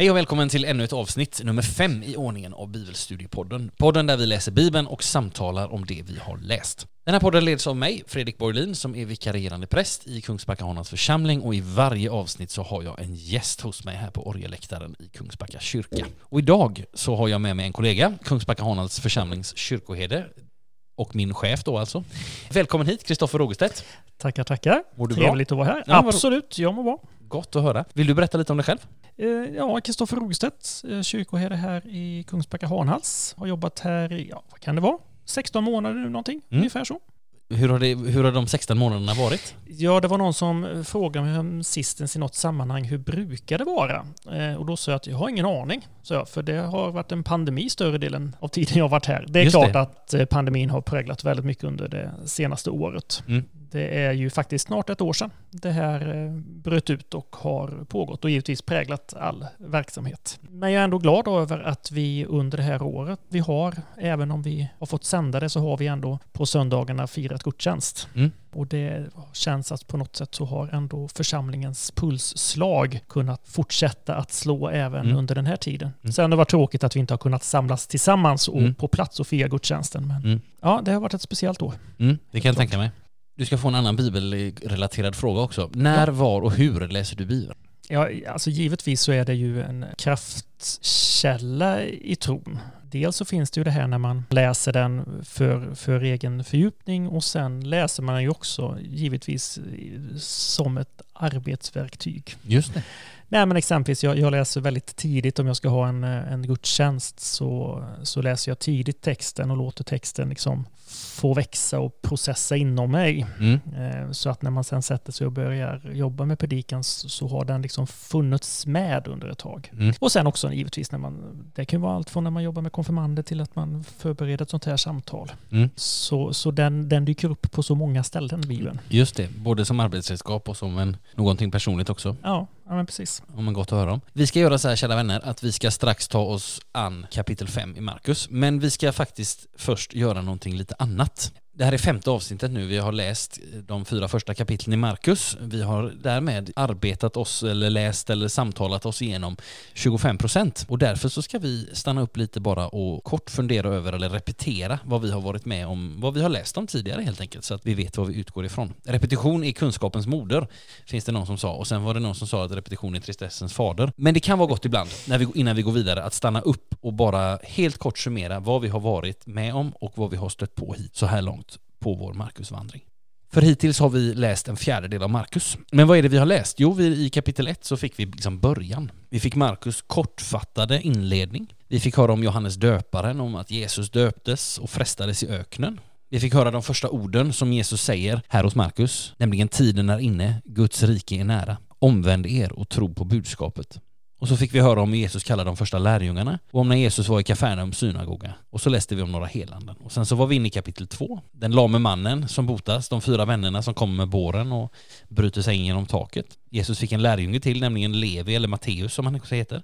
Hej och välkommen till ännu ett avsnitt, nummer fem i ordningen av Bibelstudiepodden. Podden där vi läser Bibeln och samtalar om det vi har läst. Den här podden leds av mig, Fredrik Borglin, som är vikarierande präst i Kungsbacka Hanans församling och i varje avsnitt så har jag en gäst hos mig här på orgeläktaren i Kungsbacka kyrka. Och idag så har jag med mig en kollega, Kungsbacka Hanans församlings kyrkoherde, och min chef då alltså. Välkommen hit, Kristoffer Rogerstedt. Tackar, tackar. Mår du Trevligt bra? att vara här. Ja, Absolut, jag mår bra. Gott att höra. Vill du berätta lite om dig själv? Eh, Ja, Kristoffer Rogestedt, eh, kyrkoherde här i Kungsbacka Hanhals. Har jobbat här i, ja, vad kan det vara? 16 månader nu någonting, Mm. ungefär så. Hur har, det, hur har de 16 månaderna varit? Ja, det var någon som frågade mig om sistens i något sammanhang, hur brukar det vara? Eh, och då sa jag att jag har ingen aning, så jag, för det har varit en pandemi större delen av tiden jag har varit här. Det är Just klart det. att eh, pandemin har präglat väldigt mycket under det senaste året. Mm. Det är ju faktiskt snart ett år sedan det här eh, bröt ut och har pågått och givetvis präglat all verksamhet. Men jag är ändå glad över att vi under det här året, vi har, även om vi har fått sända det, så har vi ändå på söndagarna firat gudstjänst. Mm. Och det känns att på något sätt så har ändå församlingens pulsslag kunnat fortsätta att slå även Mm. under den här tiden. Mm. Sen har det varit tråkigt att vi inte har kunnat samlas tillsammans och Mm. på plats och fira gudstjänsten. Men Mm. ja, det har varit ett speciellt år. Mm, det kan jag tänka mig. Du ska få en annan bibelrelaterad fråga också. När, Ja. var och hur läser du Bibeln? Ja, alltså givetvis så är det ju en kraftkälla i tron. Dels så finns det ju det här när man läser den för, för egen fördjupning och sen läser man ju också givetvis som ett arbetsverktyg. Just det. Nej men exempelvis, jag, jag läser väldigt tidigt om jag ska ha en, en gudstjänst så, så läser jag tidigt texten och låter texten liksom få växa och processa inom mig. Mm. Eh, Så att när man sen sätter sig och börjar jobba med predikan så så har den liksom funnits med under ett tag. Mm. Och sen också givetvis när man, det kan vara allt från när man jobbar med konfirmander till att man förbereder ett sånt här samtal. Mm. Så, så den, den dyker upp på så många ställen, Bibeln. Just det, både som arbetsredskap och som en, någonting personligt också. Ja, ja men precis. Om man gott att höra om. Vi ska göra så här kära vänner att vi ska strax ta oss an kapitel 5 i Markus. Men vi ska faktiskt först göra någonting lite annat. Det här är femte avsnittet nu. Vi har läst de fyra första kapitlen i Markus. Vi har därmed arbetat oss eller läst eller samtalat oss igenom 25 procent. Och därför så ska vi stanna upp lite bara och kort fundera över eller repetera vad vi har varit med om, vad vi har läst om tidigare helt enkelt så att vi vet vad vi utgår ifrån. Repetition är kunskapens moder finns det någon som sa och sen var det någon som sa att repetition är tristessens fader. Men det kan vara gott ibland när vi, innan vi går vidare att stanna upp och bara helt kort summera vad vi har varit med om och vad vi har stött på hit så här långt på vår Markusvandring. För hittills har vi läst en fjärdedel av Markus. Men vad är det vi har läst? Jo, vi, i kapitel 1 så fick vi liksom början. Vi fick Markus kortfattade inledning. Vi fick höra om Johannes döparen, om att Jesus döptes och frestades i öknen. Vi fick höra de första orden som Jesus säger här hos Markus, nämligen tiden är inne, Guds rike är nära. Omvänd er och tro på budskapet. Och så fick vi höra om hur Jesus kallade de första lärjungarna och om när Jesus var i Kafarnaums synagoga. Och så läste vi om några helanden. Och sen så var vi inne i kapitel två. Den lame mannen som botas, de fyra vännerna som kommer med båren och bryter sig in genom taket. Jesus fick en lärjunge till, nämligen Levi eller Matteus som han också heter.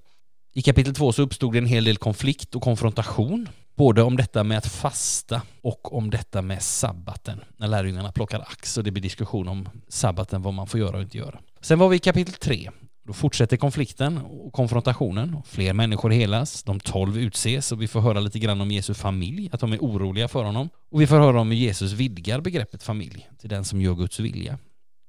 I kapitel två så uppstod det en hel del konflikt och konfrontation. Både om detta med att fasta och om detta med sabbaten. När lärjungarna plockar ax och det blir diskussion om sabbaten, vad man får göra och inte göra. Sen var vi i kapitel tre. Då fortsätter konflikten och konfrontationen. Fler människor helas, de tolv utses och vi får höra lite grann om Jesu familj, att de är oroliga för honom. Och vi får höra om hur Jesus vidgar begreppet familj till den som gör Guds vilja.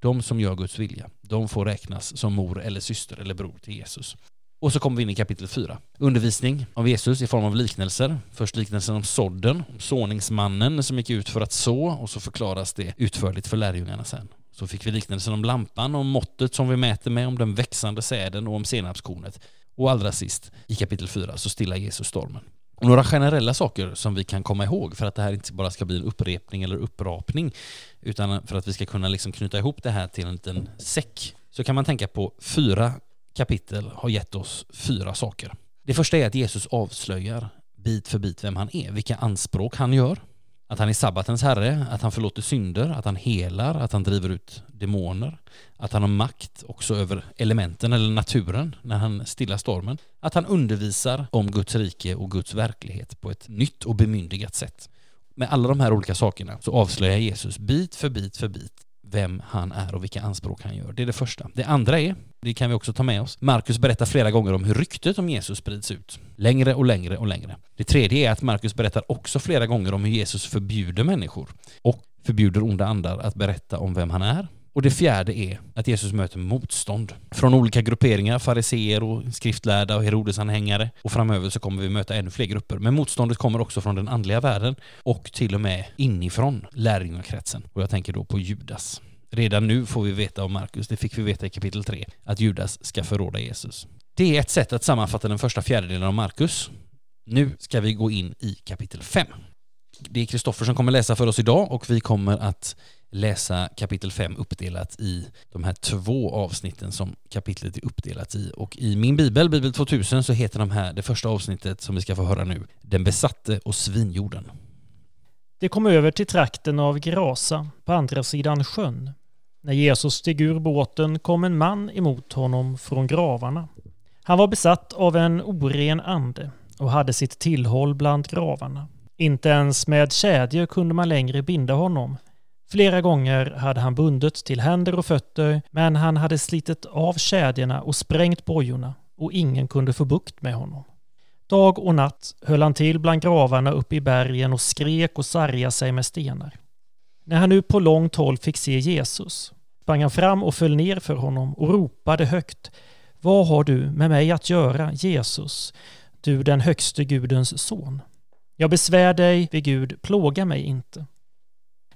De som gör Guds vilja, de får räknas som mor eller syster eller bror till Jesus. Och så kommer vi in i kapitel 4. Undervisning av Jesus i form av liknelser. Först liknelsen om sådden, om såningsmannen som gick ut för att så och så förklaras det utförligt för lärjungarna sen. Så fick vi liknelsen om lampan, om måttet som vi mäter med, om den växande säden och om senapskornet. Och allra sist, i kapitel 4, så stillar Jesus stormen. Och några generella saker som vi kan komma ihåg för att det här inte bara ska bli en upprepning eller upprapning utan för att vi ska kunna liksom knyta ihop det här till en liten säck så kan man tänka på fyra kapitel har gett oss fyra saker. Det första är att Jesus avslöjar bit för bit vem han är, vilka anspråk han gör, att han är sabbatens herre, att han förlåter synder, att han helar, att han driver ut demoner, att han har makt också över elementen eller naturen när han stillar stormen, att han undervisar om Guds rike och Guds verklighet på ett nytt och bemyndigat sätt. Med alla de här olika sakerna så avslöjar Jesus bit för bit för bit vem han är och vilka anspråk han gör. Det är det första. Det andra är, det kan vi också ta med oss, Markus berättar flera gånger om hur ryktet om Jesus sprids ut. Längre och längre och längre. Det tredje är att Markus berättar också flera gånger om hur Jesus förbjuder människor och förbjuder onda andar att berätta om vem han är och det fjärde är att Jesus möter motstånd från olika grupperingar, fariseer och skriftlärda och Herodesanhängare. Och framöver så kommer vi möta ännu fler grupper. Men motståndet kommer också från den andliga världen och till och med inifrån lärjungakretsen. Och jag tänker då på Judas. Redan nu får vi veta om Markus, det fick vi veta i kapitel 3, att Judas ska förråda Jesus. Det är ett sätt att sammanfatta den första fjärdedelen av Markus. Nu ska vi gå in i kapitel 5. Det är Kristoffer som kommer läsa för oss idag och vi kommer att läsa kapitel 5 uppdelat i de här två avsnitten som kapitlet är uppdelat i. Och i min bibel, Bibel 2000, så heter de här, det första avsnittet som vi ska få höra nu, Den besatte och svinjorden. Det kom över till trakten av Grasa på andra sidan sjön. När Jesus steg ur båten kom en man emot honom från gravarna. Han var besatt av en oren ande och hade sitt tillhåll bland gravarna. Inte ens med kedjor kunde man längre binda honom, Flera gånger hade han bundit till händer och fötter men han hade slitit av kedjorna och sprängt bojorna och ingen kunde få bukt med honom. Dag och natt höll han till bland gravarna uppe i bergen och skrek och sargade sig med stenar. När han nu på långt håll fick se Jesus sprang han fram och föll ner för honom och ropade högt Vad har du med mig att göra, Jesus, du den högste Gudens son? Jag besvär dig vid Gud, plåga mig inte.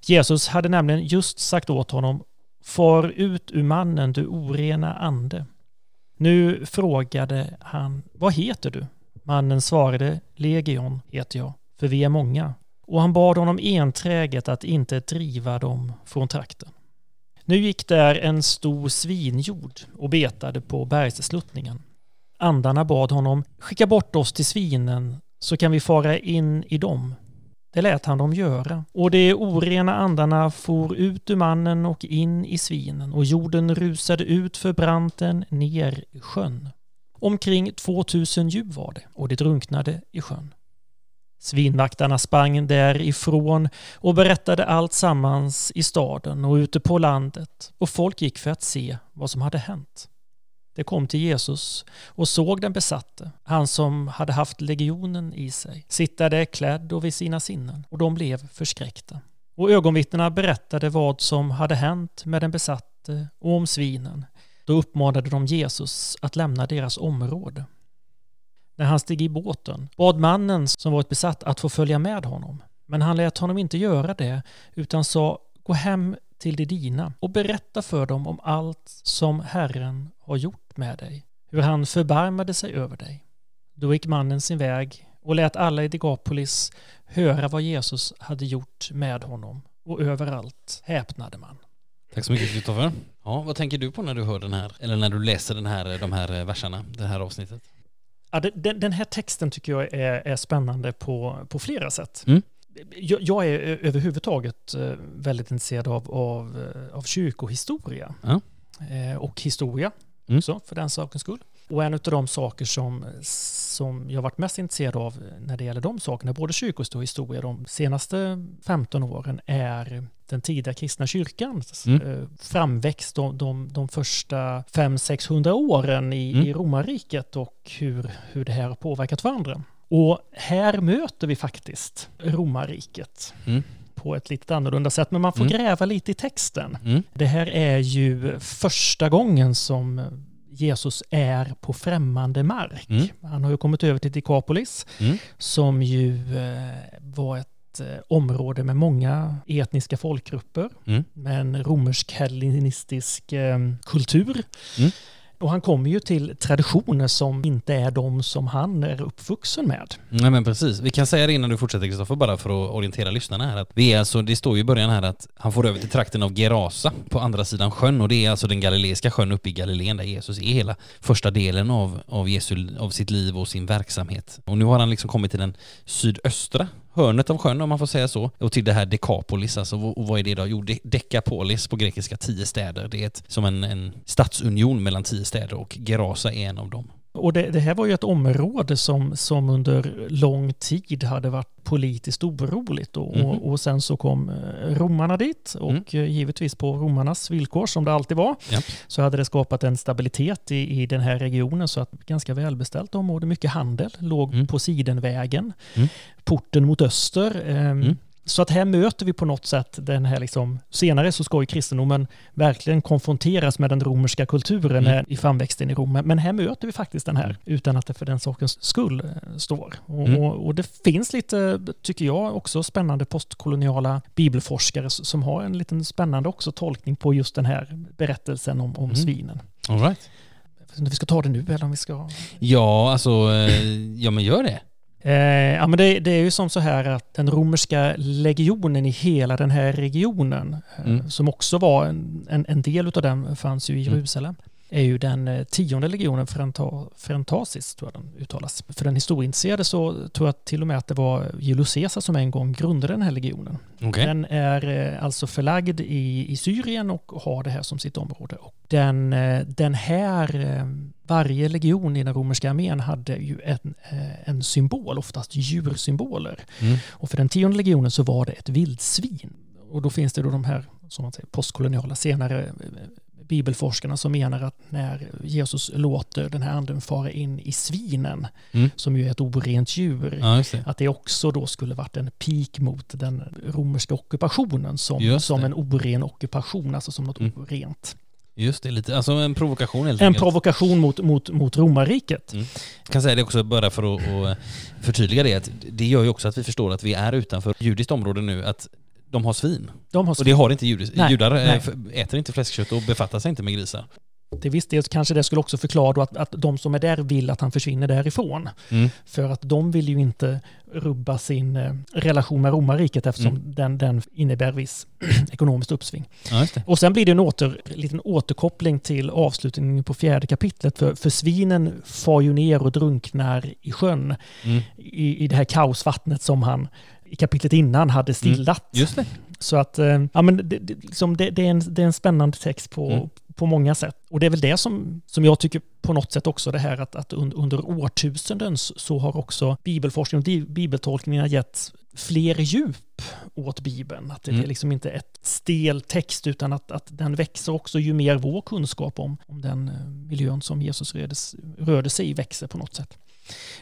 Jesus hade nämligen just sagt åt honom Far ut ur mannen, du orena ande. Nu frågade han Vad heter du? Mannen svarade Legion heter jag, för vi är många. Och han bad honom enträget att inte driva dem från trakten. Nu gick där en stor svinjord och betade på bergssluttningen. Andarna bad honom Skicka bort oss till svinen så kan vi fara in i dem. Det lät han dem göra. Och de orena andarna for ut ur mannen och in i svinen och jorden rusade ut för branten ner i sjön. Omkring 2000 djur var det och de drunknade i sjön. Svinvaktarna sprang därifrån och berättade allt sammans i staden och ute på landet och folk gick för att se vad som hade hänt. De kom till Jesus och såg den besatte, han som hade haft legionen i sig, sitta där klädd och vid sina sinnen, och de blev förskräckta. Och ögonvittnena berättade vad som hade hänt med den besatte och om svinen. Då uppmanade de Jesus att lämna deras område. När han steg i båten bad mannen som varit besatt att få följa med honom. Men han lät honom inte göra det utan sa Gå hem till de dina och berätta för dem om allt som Herren har gjort med dig, hur han förbarmade sig över dig. Då gick mannen sin väg och lät alla i Degapolis höra vad Jesus hade gjort med honom och överallt häpnade man. Tack så mycket Kristoffer. Ja, vad tänker du på när du hör den här, eller när du läser den här, de här eh, verserna, det här avsnittet? Ja, den, den här texten tycker jag är, är spännande på, på flera sätt. Mm jag är överhuvudtaget eh, väldigt intresserad av, av, eh, av kyrkohistoria. Ja. Eh, och historia mm. också, för den sakens skull. Och en av de saker som, som jag varit mest intresserad av när det gäller de sakerna, både kyrkohistoria och historia de senaste 15 åren, är den tidiga kristna kyrkans mm. framväxt de, de, de första 500-600 åren i, mm. i romarriket och hur, hur det här har påverkat varandra. Och här möter vi faktiskt romarriket. Mm på ett lite annorlunda sätt, men man får mm. gräva lite i texten. Mm. Det här är ju första gången som Jesus är på främmande mark. Mm. Han har ju kommit över till Dikapolis, mm. som ju eh, var ett eh, område med många etniska folkgrupper, mm. med en romersk-hellenistisk eh, kultur. Mm. Och han kommer ju till traditioner som inte är de som han är uppvuxen med. Nej men precis. Vi kan säga det innan du fortsätter Kristoffer, bara för att orientera lyssnarna här. Att vi är alltså, det står ju i början här att han får över till trakten av Gerasa på andra sidan sjön och det är alltså den galileiska sjön uppe i Galileen där Jesus är hela första delen av, av, Jesu, av sitt liv och sin verksamhet. Och nu har han liksom kommit till den sydöstra hörnet av sjön om man får säga så. Och till det här Dekapolis, alltså och vad är det då? Jo, Dekapolis på grekiska, tio städer. Det är ett, som en, en stadsunion mellan tio städer och Gerasa är en av dem. Och det, det, här var ju ett område som, som under lång tid hade varit politiskt oroligt. Och, mm. och, och sen så kom eh, romarna dit och mm. Eh, givetvis på romarnas villkor som det alltid var. Yep. Så hade det skapat en stabilitet i, i den här regionen så att ganska välbeställt område, mycket handel, låg mm. på Sidenvägen. Mm. Porten mot öster. Eh, så att här möter vi på något sätt den här liksom, senare så ska ju kristendomen verkligen konfronteras med den romerska kulturen mm. i framväxten i Rom. Men här möter vi faktiskt den här mm. utan att det för den sakens skull eh, står. Och, mm. och, och, det finns lite, tycker jag, också spännande postkoloniala bibelforskare som har en liten spännande också tolkning på just den här berättelsen om, om mm. svinen. All right. Om vi ska ta det nu eller om vi ska... Ja, alltså, eh, ja men gör det. Eh, ja, men det, det, är ju som så här att den romerska legionen i hela den här regionen, eh, mm. som också var en, en, en, del av den, fanns ju i mm. Jerusalem, mm. Är ju den eh, tionde legionen, Frentasis, tror jag den uttalas. För den historieintresserade så tror jag till och med att det var Julius Caesar som en gång grundade den här legionen. Okay. Den är eh, alltså förlagd i, i Syrien och har det här som sitt område. Och den, eh, den här, varje legion i den romerska armén hade ju en, en symbol, oftast djursymboler. Mm. Och för den tionde legionen så var det ett vildsvin. Och då finns det då de här som man säger, postkoloniala senare bibelforskarna som menar att när Jesus låter den här anden fara in i svinen, mm. som ju är ett orent djur, ja, det. att det också då skulle varit en pik mot den romerska ockupationen som, som en oren ockupation, alltså som något mm. orent. Just det, lite, alltså en provokation helt En enkelt. provokation mot, mot, mot romarriket. Mm. Jag kan säga det också bara för att, att förtydliga det, att det gör ju också att vi förstår att vi är utanför judiskt område nu, att de har svin. De har svin. Och det har inte judar. Nej, Judar nej. äter inte fläskkött och befattar sig inte med grisar. Till viss del kanske det skulle också förklara att, att de som är där vill att han försvinner därifrån. Mm. För att de vill ju inte rubba sin eh, relation med romarriket eftersom mm. den, den innebär viss ekonomiskt uppsving. Ja, och sen blir det en åter, liten återkoppling till avslutningen på fjärde kapitlet. För, för svinen far ju ner och drunknar i sjön mm. i, i det här kaosvattnet som han i kapitlet innan hade mm. stillat. Mm, just det. Så att, eh, ja men det, det, liksom det, det, är en, det är en spännande text på, mm. på många sätt. Och det är väl det som, som jag tycker på något sätt också det här att, att under årtusenden så har också bibelforskning och bibeltolkningar gett fler djup åt Bibeln. Att det mm. är liksom inte ett stel text utan att, att den växer också ju mer vår kunskap om, om den eh, miljön som Jesus rörde sig i växer på något sätt.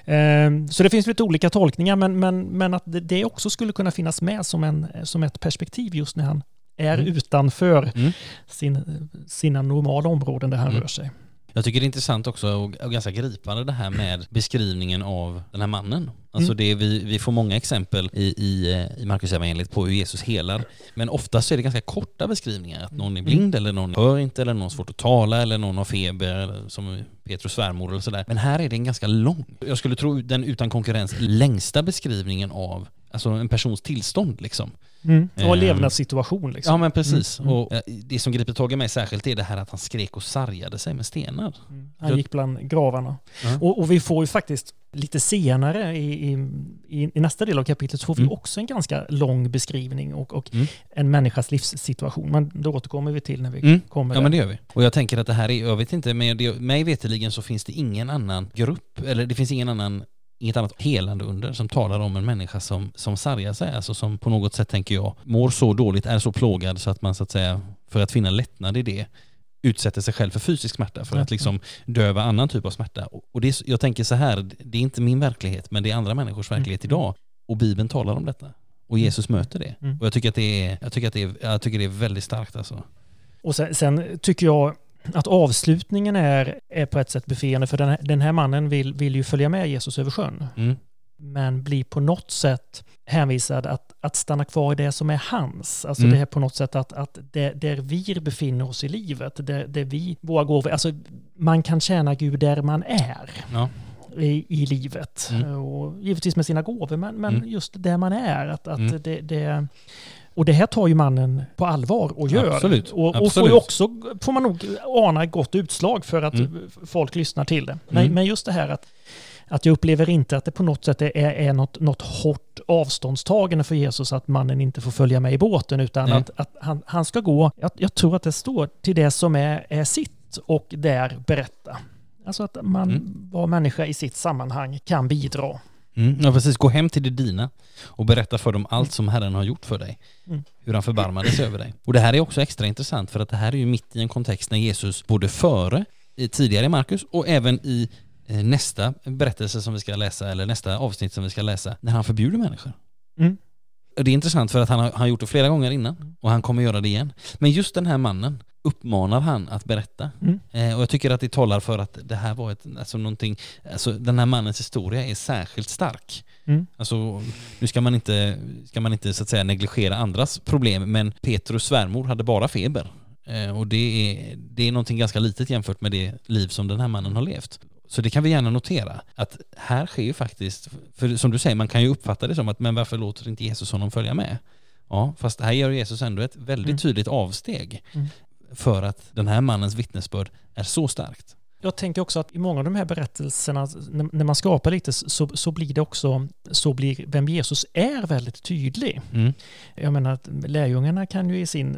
Ehm, så det finns lite olika tolkningar, men, men, men att det också skulle kunna finnas med som, en, som ett perspektiv just när han är mm. utanför mm. Sin, sina normala områden där han mm. rör sig. Jag tycker det är intressant också och, ganska gripande det här med beskrivningen av den här mannen. Alltså mm. det, vi, vi får många exempel i, i, i Marcus evangeliet på hur Jesus helar. Men oftast är det ganska korta beskrivningar. Att någon är blind mm. eller någon hör inte eller någon har svårt att tala eller någon har feber eller, som Petrus svärmor eller sådär. Men här är det en ganska lång, jag skulle tro den utan konkurrens längsta beskrivningen av alltså en persons tillstånd liksom. Mm. Och en levnadssituation liksom. Ja men precis. Mm. Och det som griper tag i mig särskilt är det här att han skrek och sargade sig med stenar. Mm. Han gick bland gravarna. Mm. Och, och, vi får ju faktiskt lite senare i, i, i, nästa del av kapitlet så får vi mm. också en ganska lång beskrivning och, och mm. en människas livssituation. Men det återkommer vi till när vi mm. kommer Ja där. men det gör vi. Och jag tänker att det här är, jag vet inte, men det, mig veterligen så finns det ingen annan grupp, eller det finns ingen annan inget annat helande under som talar om en människa som, som sargar sig, alltså som på något sätt tänker jag mår så dåligt, är så plågad så att man så att säga för att finna lättnad i det utsätter sig själv för fysisk smärta för att liksom döva annan typ av smärta. Och det är, jag tänker så här, det är inte min verklighet men det är andra människors verklighet mm. idag och Bibeln talar om detta och mm. Jesus möter det. Mm. Och jag tycker att det är, jag tycker att det är, jag tycker det är väldigt starkt alltså. Och sen, sen tycker jag att avslutningen är, är på ett sätt befriande för den här, den här mannen vill, vill ju följa med Jesus över sjön. Mm. Men blir på något sätt hänvisad att, att stanna kvar i det som är hans. Alltså mm. det är på något sätt att, att det, där vi befinner oss i livet, där, där vi, våra gåvor, alltså man kan tjäna Gud där man är. Ja. I, i livet. Mm. Och givetvis med sina gåvor, men, men mm. just där man är. Att, att mm. det, det, och det här tar ju mannen på allvar och gör. Absolut. Och, och får ju också, får man nog ana, gott utslag för att mm. folk lyssnar till det. Men, mm. men just det här att, att jag upplever inte att det på något sätt är, är något, något hårt avståndstagande för Jesus att mannen inte får följa med i båten utan att, att han, han ska gå, jag, jag, tror att det står till det som är, är sitt och där berätta. Alltså att man Mm. var människa i sitt sammanhang kan bidra. Mm, ja, precis. Gå hem till det dina och berätta för dem allt som Herren har gjort för dig. Mm. Hur han förbarmade sig över dig. Och det här är också extra intressant för att det här är ju mitt i en kontext när Jesus både före, i- tidigare i Markus och även i eh, nästa berättelse som vi ska läsa, eller nästa avsnitt som vi ska läsa, när han förbjuder människor. Mm. Det är intressant för att han har, han har gjort det flera gånger innan och han kommer göra det igen. Men just den här mannen uppmanar han att berätta. Mm. Eh, och jag tycker att det talar för att det här var ett, alltså någonting, alltså den här mannens historia är särskilt stark. Mm. Alltså, nu ska man inte, ska man inte så att säga negligera andras problem, men Petrus svärmor hade bara feber. Eh, och det är, det är någonting ganska litet jämfört med det liv som den här mannen har levt. Så det kan vi gärna notera, att här sker ju faktiskt, för som du säger, man kan ju uppfatta det som att men varför låter inte Jesus honom följa med? Ja, fast här gör Jesus ändå ett väldigt Mm. tydligt avsteg Mm. för att den här mannens vittnesbörd är så starkt. Jag tänker också att i många av de här berättelserna, när man skapar lite, så, så blir det också, så blir vem Jesus är väldigt tydlig. Mm. Jag menar att lärjungarna kan ju i sin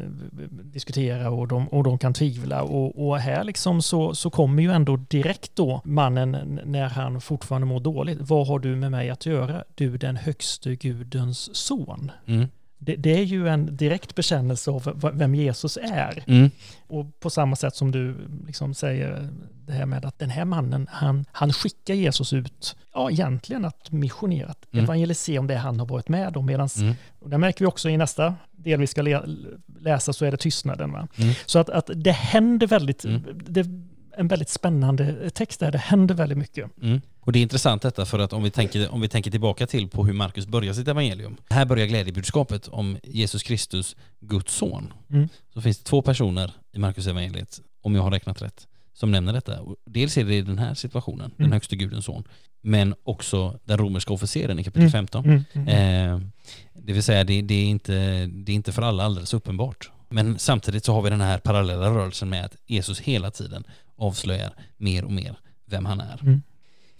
diskutera och de, och de kan tvivla och, och här liksom så, så kommer ju ändå direkt då mannen när han fortfarande mår dåligt. Vad har du med mig att göra? Du den högste gudens son. Mm. Det, det är ju en direkt bekännelse av vem Jesus är. Mm. Och på samma sätt som du liksom säger det här med att den här mannen, han, han skickar Jesus ut, ja egentligen att missionera, att Mm. evangelisera om det han har varit med om. Medans, Mm. och det märker vi också i nästa del vi ska läsa så är det tystnaden. Va? Mm. Så att, att det händer väldigt, Mm. det en väldigt spännande text där, det händer väldigt mycket. Mm. Och det är intressant detta för att om vi, tänker, om vi tänker tillbaka till på hur Markus börjar sitt evangelium. Här börjar glädjebudskapet om Jesus Kristus, Guds son. Mm. Så finns det två personer i Markus evangeliet, om jag har räknat rätt, som nämner detta. Och Dels är det i den här situationen, den Mm. högste gudens son, men också den romerska officeren i kapitel Mm. 15. Mm. Mm. Eh, det vill säga, det, det, är inte, det är inte för alla alldeles uppenbart. Men samtidigt så har vi den här parallella rörelsen med att Jesus hela tiden avslöjar mer och mer vem han är. Mm.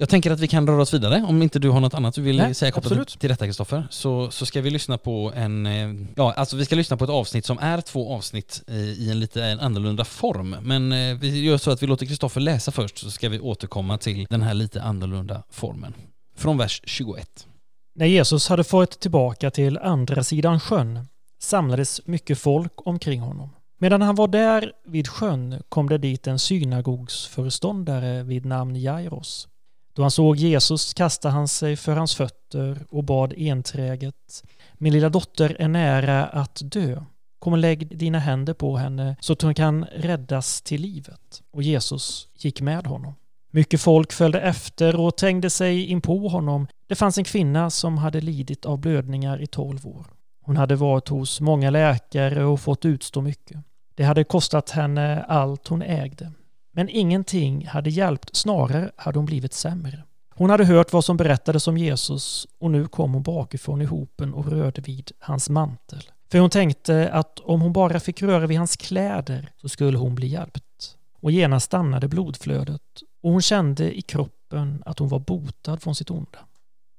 Jag tänker att vi kan röra oss vidare. Om inte du har något annat du vill Nej, säga kopplat absolut. till detta Kristoffer, så, så ska vi lyssna på en, eh, ja alltså vi ska lyssna på ett avsnitt som är två avsnitt eh, i en lite en annorlunda form. Men eh, vi gör så att vi låter Kristoffer läsa först så ska vi återkomma till den här lite annorlunda formen. Från vers 21. När Jesus hade farit tillbaka till andra sidan sjön samlades mycket folk omkring honom. Medan han var där vid sjön kom det dit en synagogsföreståndare vid namn Jairos. Då han såg Jesus kastade han sig för hans fötter och bad enträget. Min lilla dotter är nära att dö. Kom och lägg dina händer på henne så att hon kan räddas till livet. Och Jesus gick med honom. Mycket folk följde efter och trängde sig in på honom. Det fanns en kvinna som hade lidit av blödningar i tolv år. Hon hade varit hos många läkare och fått utstå mycket. Det hade kostat henne allt hon ägde. Men ingenting hade hjälpt, snarare hade hon blivit sämre. Hon hade hört vad som berättades om Jesus och nu kom hon bakifrån i hopen och rörde vid hans mantel. För hon tänkte att om hon bara fick röra vid hans kläder så skulle hon bli hjälpt. Och genast stannade blodflödet och hon kände i kroppen att hon var botad från sitt onda.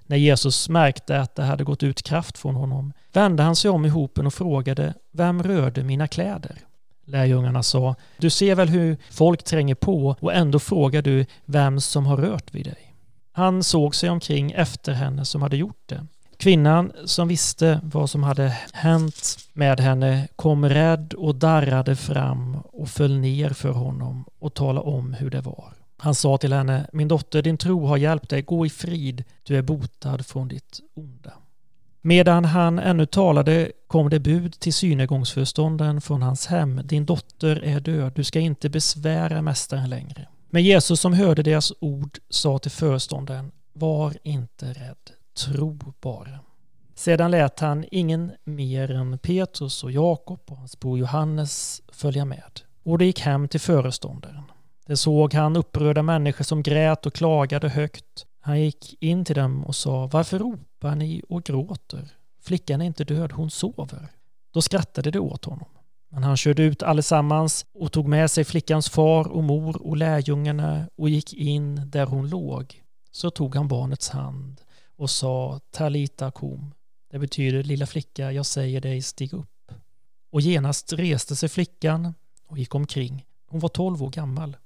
När Jesus märkte att det hade gått ut kraft från honom vände han sig om i hopen och frågade Vem rörde mina kläder? Lärjungarna sa Du ser väl hur folk tränger på och ändå frågar du vem som har rört vid dig. Han såg sig omkring efter henne som hade gjort det. Kvinnan som visste vad som hade hänt med henne kom rädd och darrade fram och föll ner för honom och talade om hur det var. Han sa till henne, min dotter, din tro har hjälpt dig, gå i frid, du är botad från ditt onda. Medan han ännu talade kom det bud till synagogföreståndaren från hans hem, din dotter är död, du ska inte besvära mästaren längre. Men Jesus som hörde deras ord sa till föreståndaren, var inte rädd, tro bara. Sedan lät han ingen mer än Petrus och Jakob och hans bror Johannes följa med. Och det gick hem till föreståndaren. Det såg han upprörda människor som grät och klagade högt. Han gick in till dem och sa Varför ropar ni och gråter? Flickan är inte död, hon sover. Då skrattade de åt honom. Men han körde ut allesammans och tog med sig flickans far och mor och lärjungarna och gick in där hon låg. Så tog han barnets hand och sa Talita kom. Det betyder lilla flicka, jag säger dig, stig upp. Och genast reste sig flickan och gick omkring. Hon var tolv år gammal.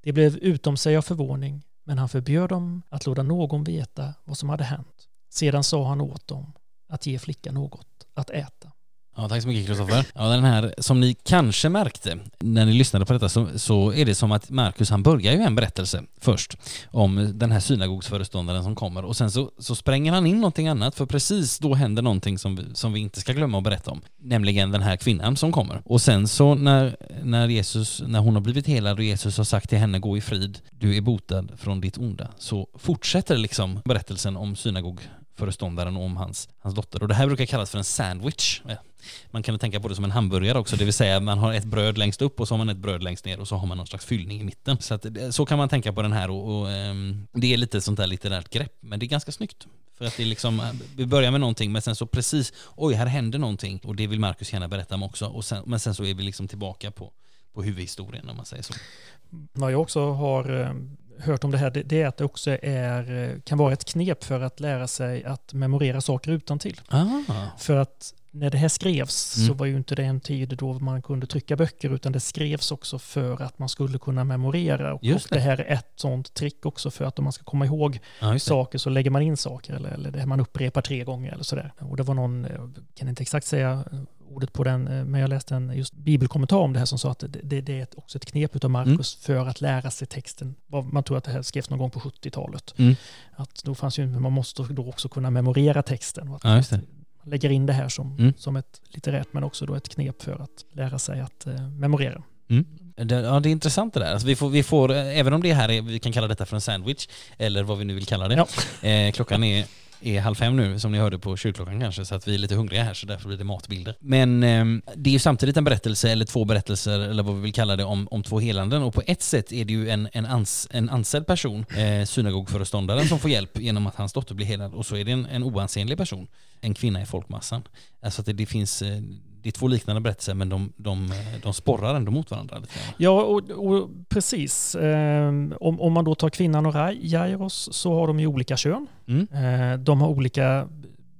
Det blev utom sig av förvåning, men han förbjöd dem att låta någon veta vad som hade hänt. Sedan sa han åt dem att ge flickan något att äta. Ja, tack så mycket Kristoffer. Ja, den här, som ni kanske märkte när ni lyssnade på detta så, så är det som att Markus han börjar ju en berättelse först om den här synagogsföreståndaren som kommer och sen så, så spränger han in någonting annat för precis då händer någonting som vi, som vi inte ska glömma att berätta om. Nämligen den här kvinnan som kommer. Och sen så när, när Jesus, när hon har blivit helad och Jesus har sagt till henne gå i frid, du är botad från ditt onda, så fortsätter liksom berättelsen om synagogföreståndaren föreståndaren om hans, hans dotter. Och det här brukar kallas för en sandwich. Man kan tänka på det som en hamburgare också, det vill säga man har ett bröd längst upp och så har man ett bröd längst ner och så har man någon slags fyllning i mitten. Så, att, eh, så kan man tänka på den här och, och um, det är lite sånt där litterärt grepp, men det är ganska snyggt. För att det är liksom, eh, vi börjar med någonting men sen så precis, oj här händer någonting och det vill Marcus gärna berätta om också. Och sen, men sen så är vi liksom tillbaka på, på huvudhistorien om man säger så. Vad jag också har eh, hört om det här, det är att det också är, kan vara ett knep för att lära sig att memorera saker utan till. Ah. För att när det här skrevs mm. så var ju inte det en tid då man kunde trycka böcker utan det skrevs också för att man skulle kunna memorera. Och, det. och det. här är ett sånt trick också för att om man ska komma ihåg ja, saker så lägger man in saker eller, eller det man upprepar tre gånger eller sådär. Och det var någon, jag kan inte exakt säga ordet på den, men jag läste en just bibelkommentar om det här som sa att det, det, det är också ett knep av Markus mm. för att lära sig texten. Man tror att det här skrevs någon gång på 70-talet. Mm. Att då fanns ju, man måste då också kunna memorera texten. Och att ja, lägger in det här som, mm. som ett litterärt men också då ett knep för att lära sig att eh, memorera. Mm. Det, ja, det är intressant det där. Alltså vi, får, vi får, även om det här är, vi kan kalla detta för en sandwich, eller vad vi nu vill kalla det. Ja. Eh, klockan är är halv fem nu, som ni hörde på kyrkklockan kanske, så att vi är lite hungriga här, så därför blir det matbilder. Men eh, det är ju samtidigt en berättelse, eller två berättelser, eller vad vi vill kalla det, om, om två helanden. Och på ett sätt är det ju en, en, ans, en ansedd person, eh, synagogföreståndaren, som får hjälp genom att hans dotter blir helad. Och så är det en, en oansenlig person, en kvinna i folkmassan. Alltså att det, det finns eh, det är två liknande berättelser men de, de, de sporrar ändå mot varandra. Lite. Ja, och, och precis. Eh, om, om man då tar kvinnan och Jairos så har de ju olika kön. Mm. Eh, de har olika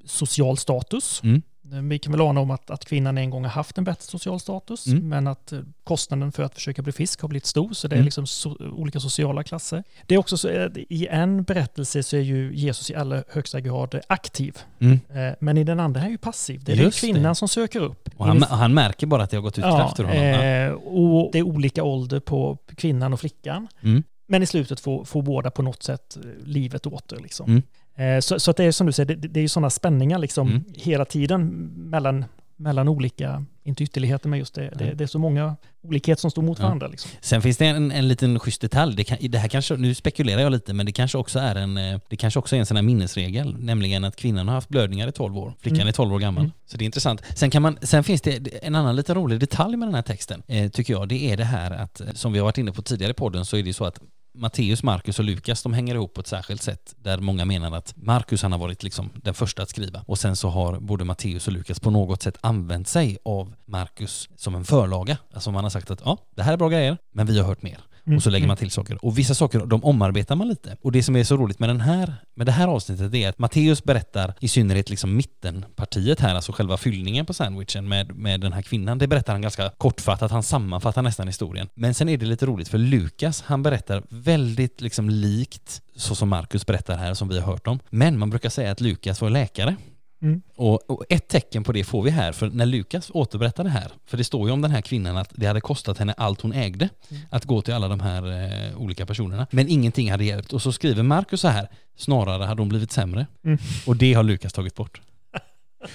social status. Mm. Vi kan väl ana om att, att kvinnan en gång har haft en bättre social status, mm. men att eh, kostnaden för att försöka bli frisk har blivit stor, så det är mm. liksom so olika sociala klasser. Det är också så att i en berättelse så är ju Jesus i allra högsta grad aktiv, mm. Eh, men i den andra är han ju passiv. Det är Just kvinnan det. som söker upp. Och han, han, märker bara att det har gått ut ja, krafter honom. Eh, och det är olika ålder på kvinnan och flickan. Mm. Men i slutet får, får båda på något sätt livet åter. Liksom. Eh, så, så, det är som du säger, det, det är ju sådana spänningar liksom mm. hela tiden mellan, mellan olika, inte ytterligheter, men just det, mm. det, det, är så många olikheter som står mot ja. varandra. Liksom. Sen finns det en, en liten schysst detalj, det, kan, det här kanske, nu spekulerar jag lite, men det kanske också är en, eh, det kanske också är en sån här minnesregel, nämligen att kvinnan har haft blödningar i 12 år, flickan mm. är 12 år gammal. Mm. Så det är intressant. Sen, kan man, sen finns det en annan lite rolig detalj med den här texten, eh, tycker jag, det är det här att, som vi har varit inne på tidigare i podden, så är det så att Matteus, Markus och Lukas, de hänger ihop på ett särskilt sätt där många menar att Markus han har varit liksom den första att skriva och sen så har både Matteus och Lukas på något sätt använt sig av Markus som en förlaga. Alltså man har sagt att ja, det här är bra grejer, men vi har hört mer. Mm. Och så lägger man till saker. Och vissa saker, de omarbetar man lite. Och det som är så roligt med, den här, med det här avsnittet är att Matteus berättar i synnerhet liksom mittenpartiet här, alltså själva fyllningen på sandwichen med, med den här kvinnan. Det berättar han ganska kortfattat, han sammanfattar nästan historien. Men sen är det lite roligt för Lukas, han berättar väldigt liksom likt så som Markus berättar här, som vi har hört om. Men man brukar säga att Lukas var läkare. Mm. Och, och, ett tecken på det får vi här, för när Lukas återberättar det här, för det står ju om den här kvinnan att det hade kostat henne allt hon ägde mm. att gå till alla de här eh, olika personerna, men ingenting hade hjälpt. Och så skriver Markus så här, snarare hade hon blivit sämre. Mm. Och det har Lukas tagit bort.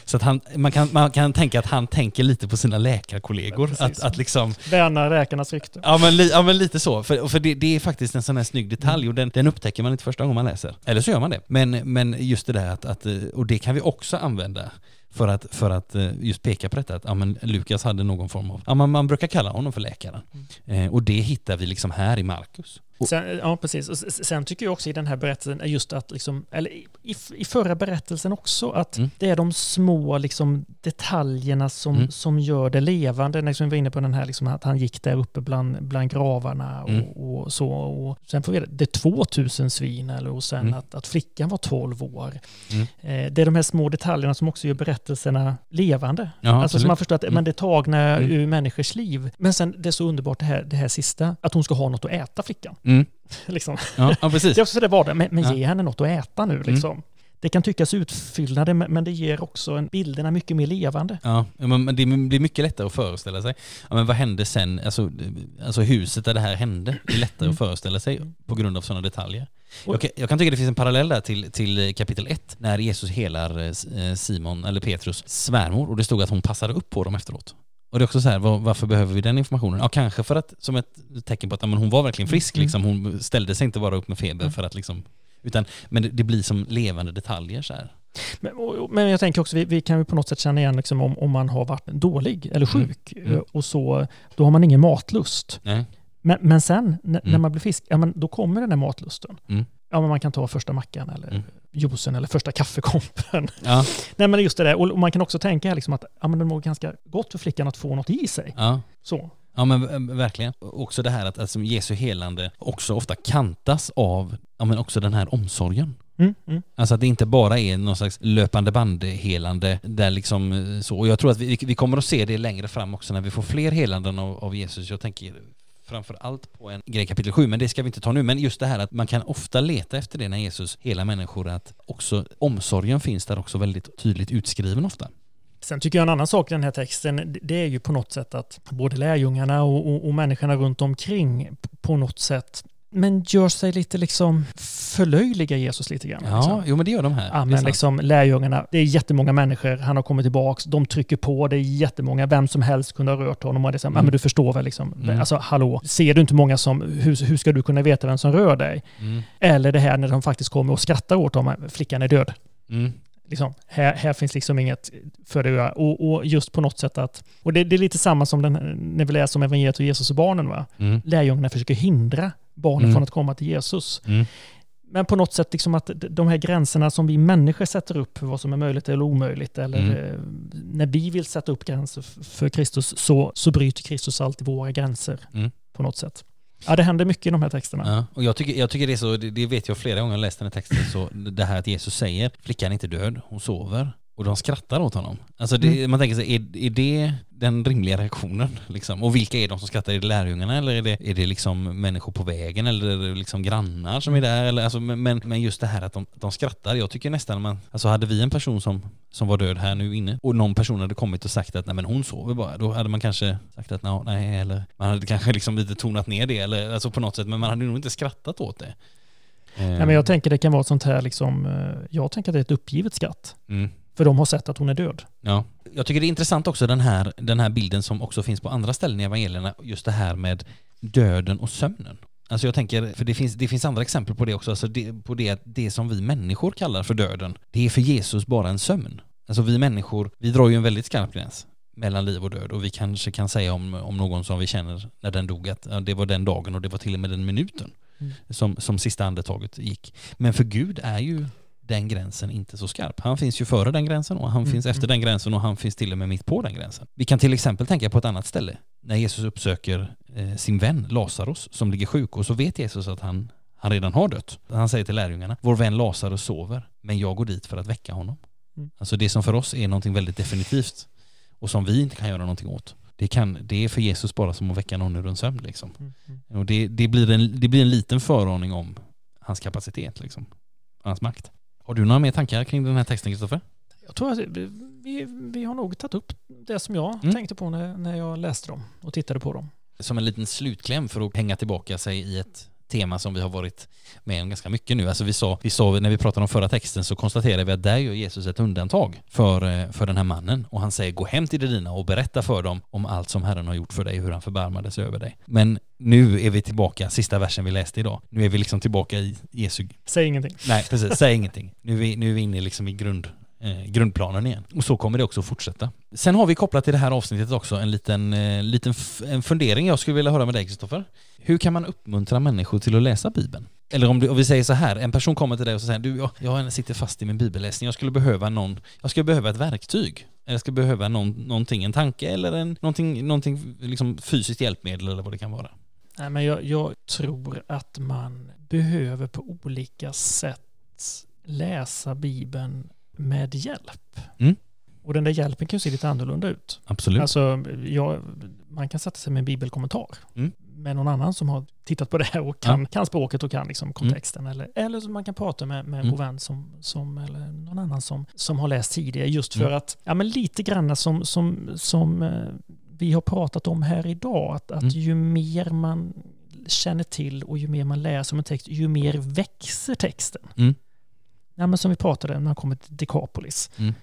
Så att han, man, kan, man kan tänka att han tänker lite på sina läkarkollegor. Ja, att, att liksom... Värna läkarnas rykte. Ja men, li, ja men lite så. För, för det, det, är faktiskt en sån här snygg detalj mm. och den, den, upptäcker man inte första gången man läser. Eller så gör man det. Men, men just det där att, att, och det kan vi också använda för att, för att eh, just peka på detta att ja, men Lukas hade någon form av, ja, man, man brukar kalla honom för läkaren. Mm. Eh, och det hittar vi liksom här i Markus. Sen, ja, precis. Och sen tycker jag också i den här berättelsen, just att, liksom, eller i, i förra berättelsen också, att mm. det är de små liksom, detaljerna som, mm. som gör det levande. När vi var inne på den här, liksom, att han gick där uppe bland, bland gravarna och, mm. och så. Och sen får vi det, det är 2000 svin, eller, och sen mm. att, att flickan var 12 år. Mm. Eh, det är de här små detaljerna som också gör berättelserna levande. Ja, alltså så man förstår att men det är tagna mm. ur människors liv. Men sen det är så underbart det här, det här sista, att hon ska ha något att äta, flickan. Mm. liksom. ja, ja, precis. det är också det var det, men, men ge henne något att äta nu liksom. Mm. Det kan tyckas utfyllnader, men det ger också en, bilderna mycket mer levande. Ja, men det blir mycket lättare att föreställa sig. Ja, men vad hände sen? Alltså, alltså huset där det här hände är lättare mm. att föreställa sig på grund av sådana detaljer. Jag kan, jag kan, tycka det finns en parallell där till, till kapitel 1 när Jesus helar eh, Simon, eller Petrus, svärmor och det stod att hon passade upp på dem efteråt. Och det är också så här, var, varför behöver vi den informationen? Ja, kanske för att, som ett tecken på att ja, men hon var verkligen frisk mm. liksom. Hon ställde sig inte bara upp med feber mm. för att liksom, utan, men det, det, blir som levande detaljer så här. Men, men jag tänker också, vi, vi kan ju på något sätt känna igen liksom om, om man har varit dålig eller mm. sjuk mm. Mm. och så, då har man ingen matlust. Nej. Men, men sen när mm. man blir frisk, ja, men då kommer den där matlusten. Mm. Ja, men man kan ta första mackan eller. Juicen eller första kaffekoppen. Ja. Nej, men just det där. Och man kan också tänka liksom att ja, men det mår ganska gott för flickan att få något i sig. Ja. Så. Ja men verkligen. Också det här att alltså, Jesu helande också ofta kantas av ja, men också den här omsorgen. Mm, mm. Alltså att det inte bara är någon slags löpande band-helande där liksom eh, så. Och jag tror att vi, vi kommer att se det längre fram också när vi får fler helanden av, av Jesus. Jag tänker framför allt på en grej kapitel 7, men det ska vi inte ta nu. Men just det här att man kan ofta leta efter det när Jesus hela människor, att också omsorgen finns där också väldigt tydligt utskriven ofta. Sen tycker jag en annan sak i den här texten, det är ju på något sätt att både lärjungarna och, och, och människorna runt omkring på något sätt men gör sig lite liksom förlöjliga Jesus lite grann. Ja, liksom. jo men det gör de här. Ja, men liksom lärjungarna, det är jättemånga människor, han har kommit tillbaks, de trycker på, det är jättemånga, vem som helst kunde ha rört honom och det är så, mm. ja men du förstår väl liksom, mm. alltså hallå, ser du inte många som, hur, hur ska du kunna veta vem som rör dig? Mm. Eller det här när de faktiskt kommer och skrattar åt honom, flickan är död. Mm. Liksom, här, här finns liksom inget för det göra. Och, och, just på något sätt att, och det, det, är lite samma som den, när vi läser om evangeliet och Jesus och barnen. Va? Mm. Lärjungarna försöker hindra barnen mm. från att komma till Jesus. Mm. Men på något sätt liksom att de här gränserna som vi människor sätter upp för vad som är möjligt eller omöjligt, eller mm. Eh, när vi vill sätta upp gränser för Kristus, så, så bryter Kristus alltid våra gränser mm. på något sätt. Ja, det händer mycket i de här texterna. Ja, och jag tycker, jag tycker det är så, det, vet jag flera gånger jag läst den här texten, så det här att Jesus säger, flickan är inte död, hon sover. Och de skrattar åt honom. Alltså det, mm. man tänker sig, är, är det den rimliga reaktionen? Liksom? Och vilka är de som skrattar? Är det lärjungarna eller är det, är det liksom människor på vägen eller är det liksom grannar som är där? Eller, alltså, men, men just det här att de, de skrattar, jag tycker nästan man, alltså hade vi en person som, som var död här nu inne och någon person hade kommit och sagt att nej men hon sover bara, då hade man kanske sagt att nej eller man hade kanske liksom lite tonat ner det eller alltså på något sätt, men man hade nog inte skrattat åt det. Nej, men jag tänker det kan vara ett sånt här liksom, eh, jag tänker att det är ett uppgivet skratt. Mm. För de har sett att hon är död. Ja. Jag tycker det är intressant också den här, den här bilden som också finns på andra ställen i evangelierna, just det här med döden och sömnen. Alltså jag tänker, för det finns, det finns andra exempel på det också, alltså det, på det det som vi människor kallar för döden, det är för Jesus bara en sömn. Alltså vi människor, vi drar ju en väldigt skarp gräns mellan liv och död och vi kanske kan säga om, om någon som vi känner när den dog att ja, det var den dagen och det var till och med den minuten mm. som, som sista andetaget gick. Men för Gud är ju den gränsen inte så skarp. Han finns ju före den gränsen och han mm. finns efter den gränsen och han finns till och med mitt på den gränsen. Vi kan till exempel tänka på ett annat ställe. När Jesus uppsöker eh, sin vän Lazarus som ligger sjuk och så vet Jesus att han, han redan har dött. Han säger till lärjungarna, vår vän Lazarus sover, men jag går dit för att väcka honom. Mm. Alltså det som för oss är någonting väldigt definitivt och som vi inte kan göra någonting åt. Det, kan, det är för Jesus bara som att väcka någon ur en sömn. Liksom. Mm. mm. Och det, det, blir en, det blir en liten föraning om hans kapacitet, liksom. hans makt. Har du några mer tankar kring den här texten, Kristoffer? Jag tror att vi, vi har nog tagit upp det som jag mm. tänkte på när, när jag läste dem och tittade på dem. Som en liten slutkläm för att hänga tillbaka sig i ett tema som vi har varit med om ganska mycket nu. Alltså vi sa, vi sa när vi pratade om förra texten så konstaterade vi att där gör Jesus ett undantag för, eh, för den här mannen och han säger gå hem till de dina och berätta för dem om allt som Herren har gjort för dig, hur han förbarmade sig över dig. Men nu är vi tillbaka, sista versen vi läste idag, nu är vi liksom tillbaka i Jesu... Säg ingenting. Nej, precis, säg ingenting. Nu är vi, nu är vi inne liksom i grund, eh, grundplanen igen. Och så kommer det också fortsätta. Sen har vi kopplat till det här avsnittet också en liten, eh, liten en fundering jag skulle vilja höra med dig Kristoffer. Hur kan man uppmuntra människor till att läsa Bibeln? Eller om, du, om vi säger så här, en person kommer till dig och säger du, jag, jag sitter fast i min bibelläsning, jag skulle behöva någon, jag skulle behöva ett verktyg. Eller jag skulle behöva någon, någonting, en tanke eller en, någonting, någonting liksom fysiskt hjälpmedel eller vad det kan vara. Nej, men jag, jag tror att man behöver på olika sätt läsa Bibeln med hjälp. Mm. Och den där hjälpen kan ju se lite annorlunda ut. Absolut. Alltså, jag, man kan sätta sig med en bibelkommentar Mm. med någon annan som har tittat på det här och kan, Ja. kan språket och kan liksom kontexten. Eller, eller så man kan prata med, med en Mm. vän som, som, eller någon annan som, som har läst tidigare. Just för Mm. att, ja men lite grann som, som, som eh, vi har pratat om här idag, att, att Mm. ju mer man känner till och ju mer man läser om en text, ju mer växer texten. Ja, men som vi pratade om när man kommer till Dekapolis. Mm.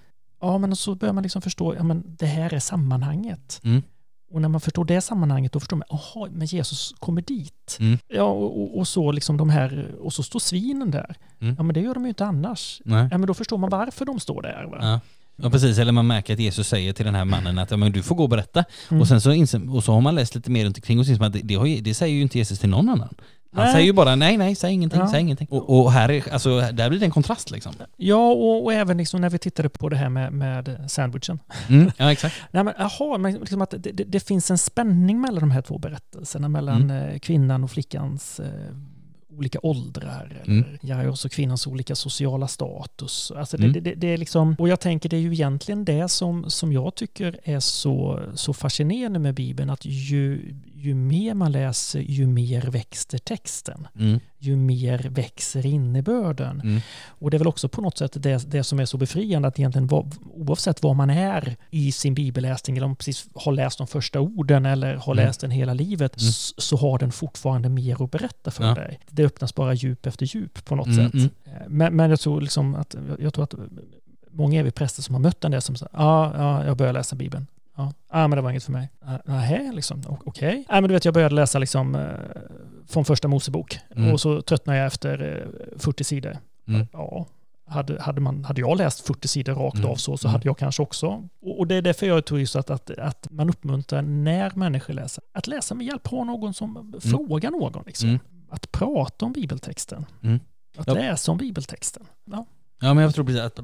Ja, men så börjar man liksom förstå, ja men det här är sammanhanget. Mm. Och när man förstår det sammanhanget då förstår man, jaha, men Jesus kommer dit. Mm. Ja, och, och, och så liksom de här, och så står svinen där. Mm. Ja, men det gör de ju inte annars. Nej. Ja, men då förstår man varför de står där. Va? Ja. Ja, precis. Eller man märker att Jesus säger till den här mannen att ja, men du får gå och berätta. Mm. Och sen så, inser, och så har man läst lite mer runt omkring och inser att det, det, har, det säger ju inte Jesus till någon annan. Han Nej. säger ju bara nej, nej, säg ingenting, Ja. säg ingenting. Och, och här är, alltså, där blir det en kontrast liksom. Ja, och, och även liksom när vi tittade på det här med, med sandwichen. Mm. Ja, exakt. Nej, men, jaha, men liksom att det, det, det finns en spänning mellan de här två berättelserna, mellan Mm. eh, kvinnan och flickans eh, olika åldrar, Mm. eller Jairus och kvinnans olika sociala status. Alltså det, Mm. det, det, det är liksom, och jag tänker det är ju egentligen det som, som jag tycker är så, så fascinerande med Bibeln, att ju, ju mer man läser, ju mer växer texten. Mm. Ju mer växer innebörden. Mm. Och det är väl också på något sätt det, det som är så befriande att egentligen var, oavsett var man är i sin bibelläsning eller om man precis har läst de första orden eller har Mm. läst den hela livet Mm. så har den fortfarande mer att berätta för Ja. dig. Det öppnas bara djup efter djup på något Mm, sätt. mm. Eh, Men, men jag tror liksom att jag tror att många är präster som har mött den där som säger ja, ja, jag börjar läsa Bibeln. Ja, ah, men det var inget för mig. Ah, Nej, liksom, o- okej. Ja, men du vet, jag började läsa liksom, eh, från första Mosebok Mm. och så tröttnade jag efter eh, 40 sidor. Mm. Ja, hade, hade, man, hade jag läst 40 sidor rakt Mm. av så, så Mm. hade jag kanske också. Och, och det är därför jag tror just att, att, att man uppmuntrar när människor läser, att läsa med hjälp av någon som frågar någon. Liksom. Mm. Att prata om bibeltexten. Mm. Att Ja. läsa om bibeltexten. Ja. Ja, men jag tror precis att,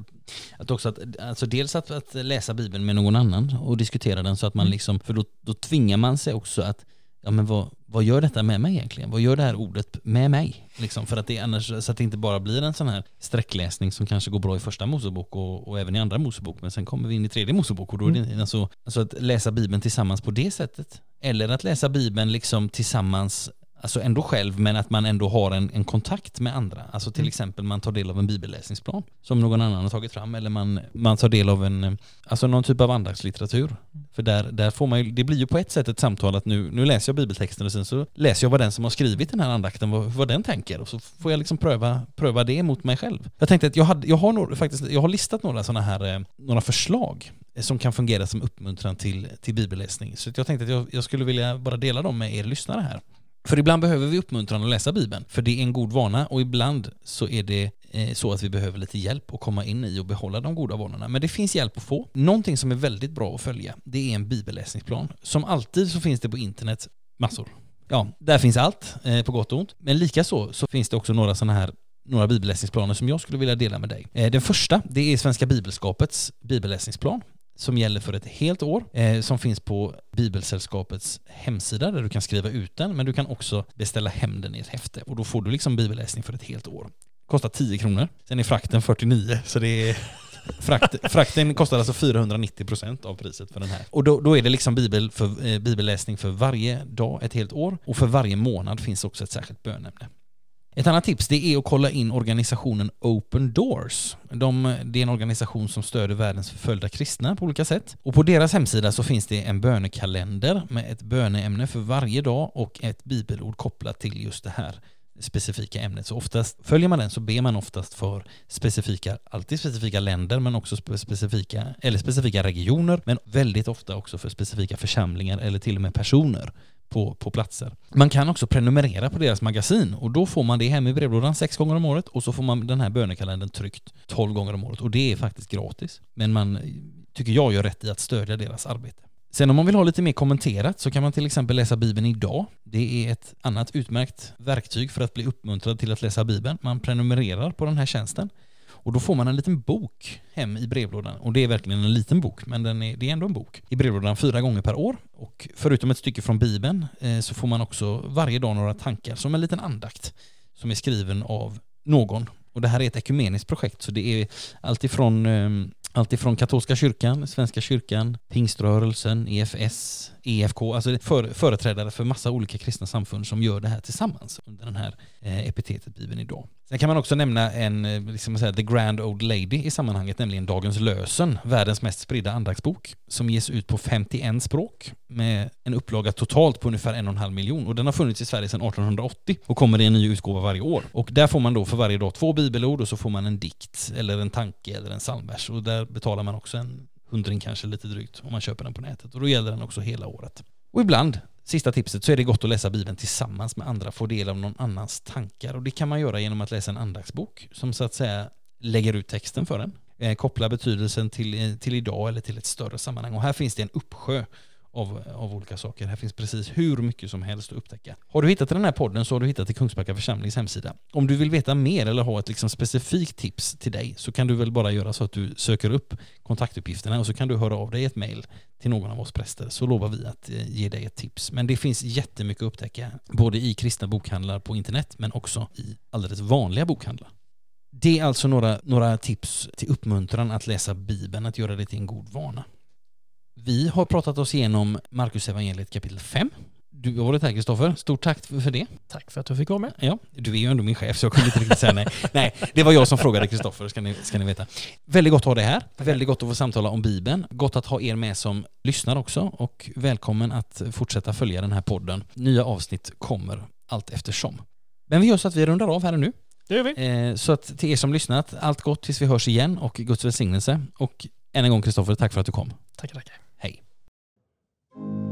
att också att, alltså dels att, att läsa Bibeln med någon annan och diskutera den så att man Mm. liksom, för då, då tvingar man sig också att, ja men vad, vad gör detta med mig egentligen? Vad gör det här ordet med mig? Liksom, för att det annars, så att det inte bara blir en sån här sträckläsning som kanske går bra i första Mosebok och, och även i andra Mosebok, men sen kommer vi in i tredje Mosebok och då är det alltså, alltså att läsa Bibeln tillsammans på det sättet. Eller att läsa Bibeln liksom tillsammans Alltså ändå själv men att man ändå har en, en kontakt med andra. Alltså till Mm. exempel man tar del av en bibelläsningsplan som någon annan har tagit fram eller man, man tar del av en, alltså någon typ av andaktslitteratur. För där, där får man ju, det blir ju på ett sätt ett samtal att nu, nu läser jag bibeltexten och sen så läser jag vad den som har skrivit den här andakten, vad, vad den tänker och så får jag liksom pröva, pröva det mot mig själv. Jag tänkte att jag, hade, jag, har, några, faktiskt, jag har listat några sådana här, eh, några förslag eh, som kan fungera som uppmuntran till, till bibelläsning. Så jag tänkte att jag, jag skulle vilja bara dela dem med er lyssnare här. För ibland behöver vi uppmuntran att läsa Bibeln, för det är en god vana och ibland så är det eh, så att vi behöver lite hjälp att komma in i och behålla de goda vanorna. Men det finns hjälp att få. Någonting som är väldigt bra att följa, det är en bibelläsningsplan. Som alltid så finns det på internet massor. Ja, där finns allt, eh, på gott och ont. Men likaså så finns det också några sådana här några bibelläsningsplaner som jag skulle vilja dela med dig. Eh, den första, det är Svenska Bibelskapets bibelläsningsplan som gäller för ett helt år, eh, som finns på Bibelsällskapets hemsida där du kan skriva ut den, men du kan också beställa hem den i ett häfte och då får du liksom bibelläsning för ett helt år. Kostar 10 kronor. Sen är frakten 49, så det är Frakt, frakten kostar alltså 490 procent av priset för den här. Och då, då är det liksom bibel för, eh, bibelläsning för varje dag ett helt år och för varje månad finns också ett särskilt bönämne. Ett annat tips det är att kolla in organisationen Open Doors. De, det är en organisation som stöder världens förföljda kristna på olika sätt. Och på deras hemsida så finns det en bönekalender med ett böneämne för varje dag och ett bibelord kopplat till just det här specifika ämnet. Så oftast följer man den så ber man oftast för specifika, alltid specifika länder men också specifika, eller specifika regioner men väldigt ofta också för specifika församlingar eller till och med personer på, på platser. Man kan också prenumerera på deras magasin och då får man det hem i brevlådan sex gånger om året och så får man den här bönekalendern tryckt tolv gånger om året och det är faktiskt gratis. Men man tycker jag gör rätt i att stödja deras arbete. Sen om man vill ha lite mer kommenterat så kan man till exempel läsa Bibeln idag. Det är ett annat utmärkt verktyg för att bli uppmuntrad till att läsa Bibeln. Man prenumererar på den här tjänsten och då får man en liten bok hem i brevlådan. Och det är verkligen en liten bok, men den är, det är ändå en bok. I brevlådan fyra gånger per år. Och förutom ett stycke från Bibeln eh, så får man också varje dag några tankar som en liten andakt som är skriven av någon. Och det här är ett ekumeniskt projekt så det är alltifrån eh, Alltifrån katolska kyrkan, Svenska kyrkan, pingströrelsen, EFS, EFK, alltså för, företrädare för massa olika kristna samfund som gör det här tillsammans under den här eh, epitetet Bibeln idag. Sen kan man också nämna en, eh, liksom säga, the grand old lady i sammanhanget, nämligen Dagens lösen, världens mest spridda andaktsbok, som ges ut på 51 språk med en upplaga totalt på ungefär en och en halv miljon. Och den har funnits i Sverige sedan 1880 och kommer i en ny utgåva varje år. Och där får man då för varje dag två bibelord och så får man en dikt eller en tanke eller en psalmvers. Och där betalar man också en hundring kanske lite drygt om man köper den på nätet. Och då gäller den också hela året. Och ibland Sista tipset så är det gott att läsa Bibeln tillsammans med andra, få del av någon annans tankar. Och det kan man göra genom att läsa en andaktsbok som så att säga lägger ut texten för en. Eh, koppla betydelsen till, eh, till idag eller till ett större sammanhang. Och här finns det en uppsjö av, av olika saker. Här finns precis hur mycket som helst att upptäcka. Har du hittat den här podden så har du hittat till Kungsbacka församlings hemsida. Om du vill veta mer eller ha ett liksom specifikt tips till dig så kan du väl bara göra så att du söker upp kontaktuppgifterna och så kan du höra av dig ett mejl till någon av oss präster så lovar vi att eh, ge dig ett tips. Men det finns jättemycket att upptäcka både i kristna bokhandlar på internet men också i alldeles vanliga bokhandlar. Det är alltså några, några tips till uppmuntran att läsa Bibeln, att göra det till en god vana. Vi har pratat oss igenom Markus evangeliet kapitel 5. Du har varit här Kristoffer, stort tack för det. Tack för att du fick vara med. Ja, du är ju ändå min chef så jag kunde inte riktigt säga nej. Nej, det var jag som frågade Kristoffer, ska ni, ska ni veta. Väldigt gott att ha dig här, väldigt gott att få samtala om Bibeln. Gott att ha er med som lyssnar också och välkommen att fortsätta följa den här podden. Nya avsnitt kommer allt eftersom. Men vi gör så att vi rundar av här nu. Det gör vi. Eh, så att till er som lyssnat, allt gott tills vi hörs igen och Guds välsignelse. Och än en gång Kristoffer, tack för att du kom. Tackar, tackar. you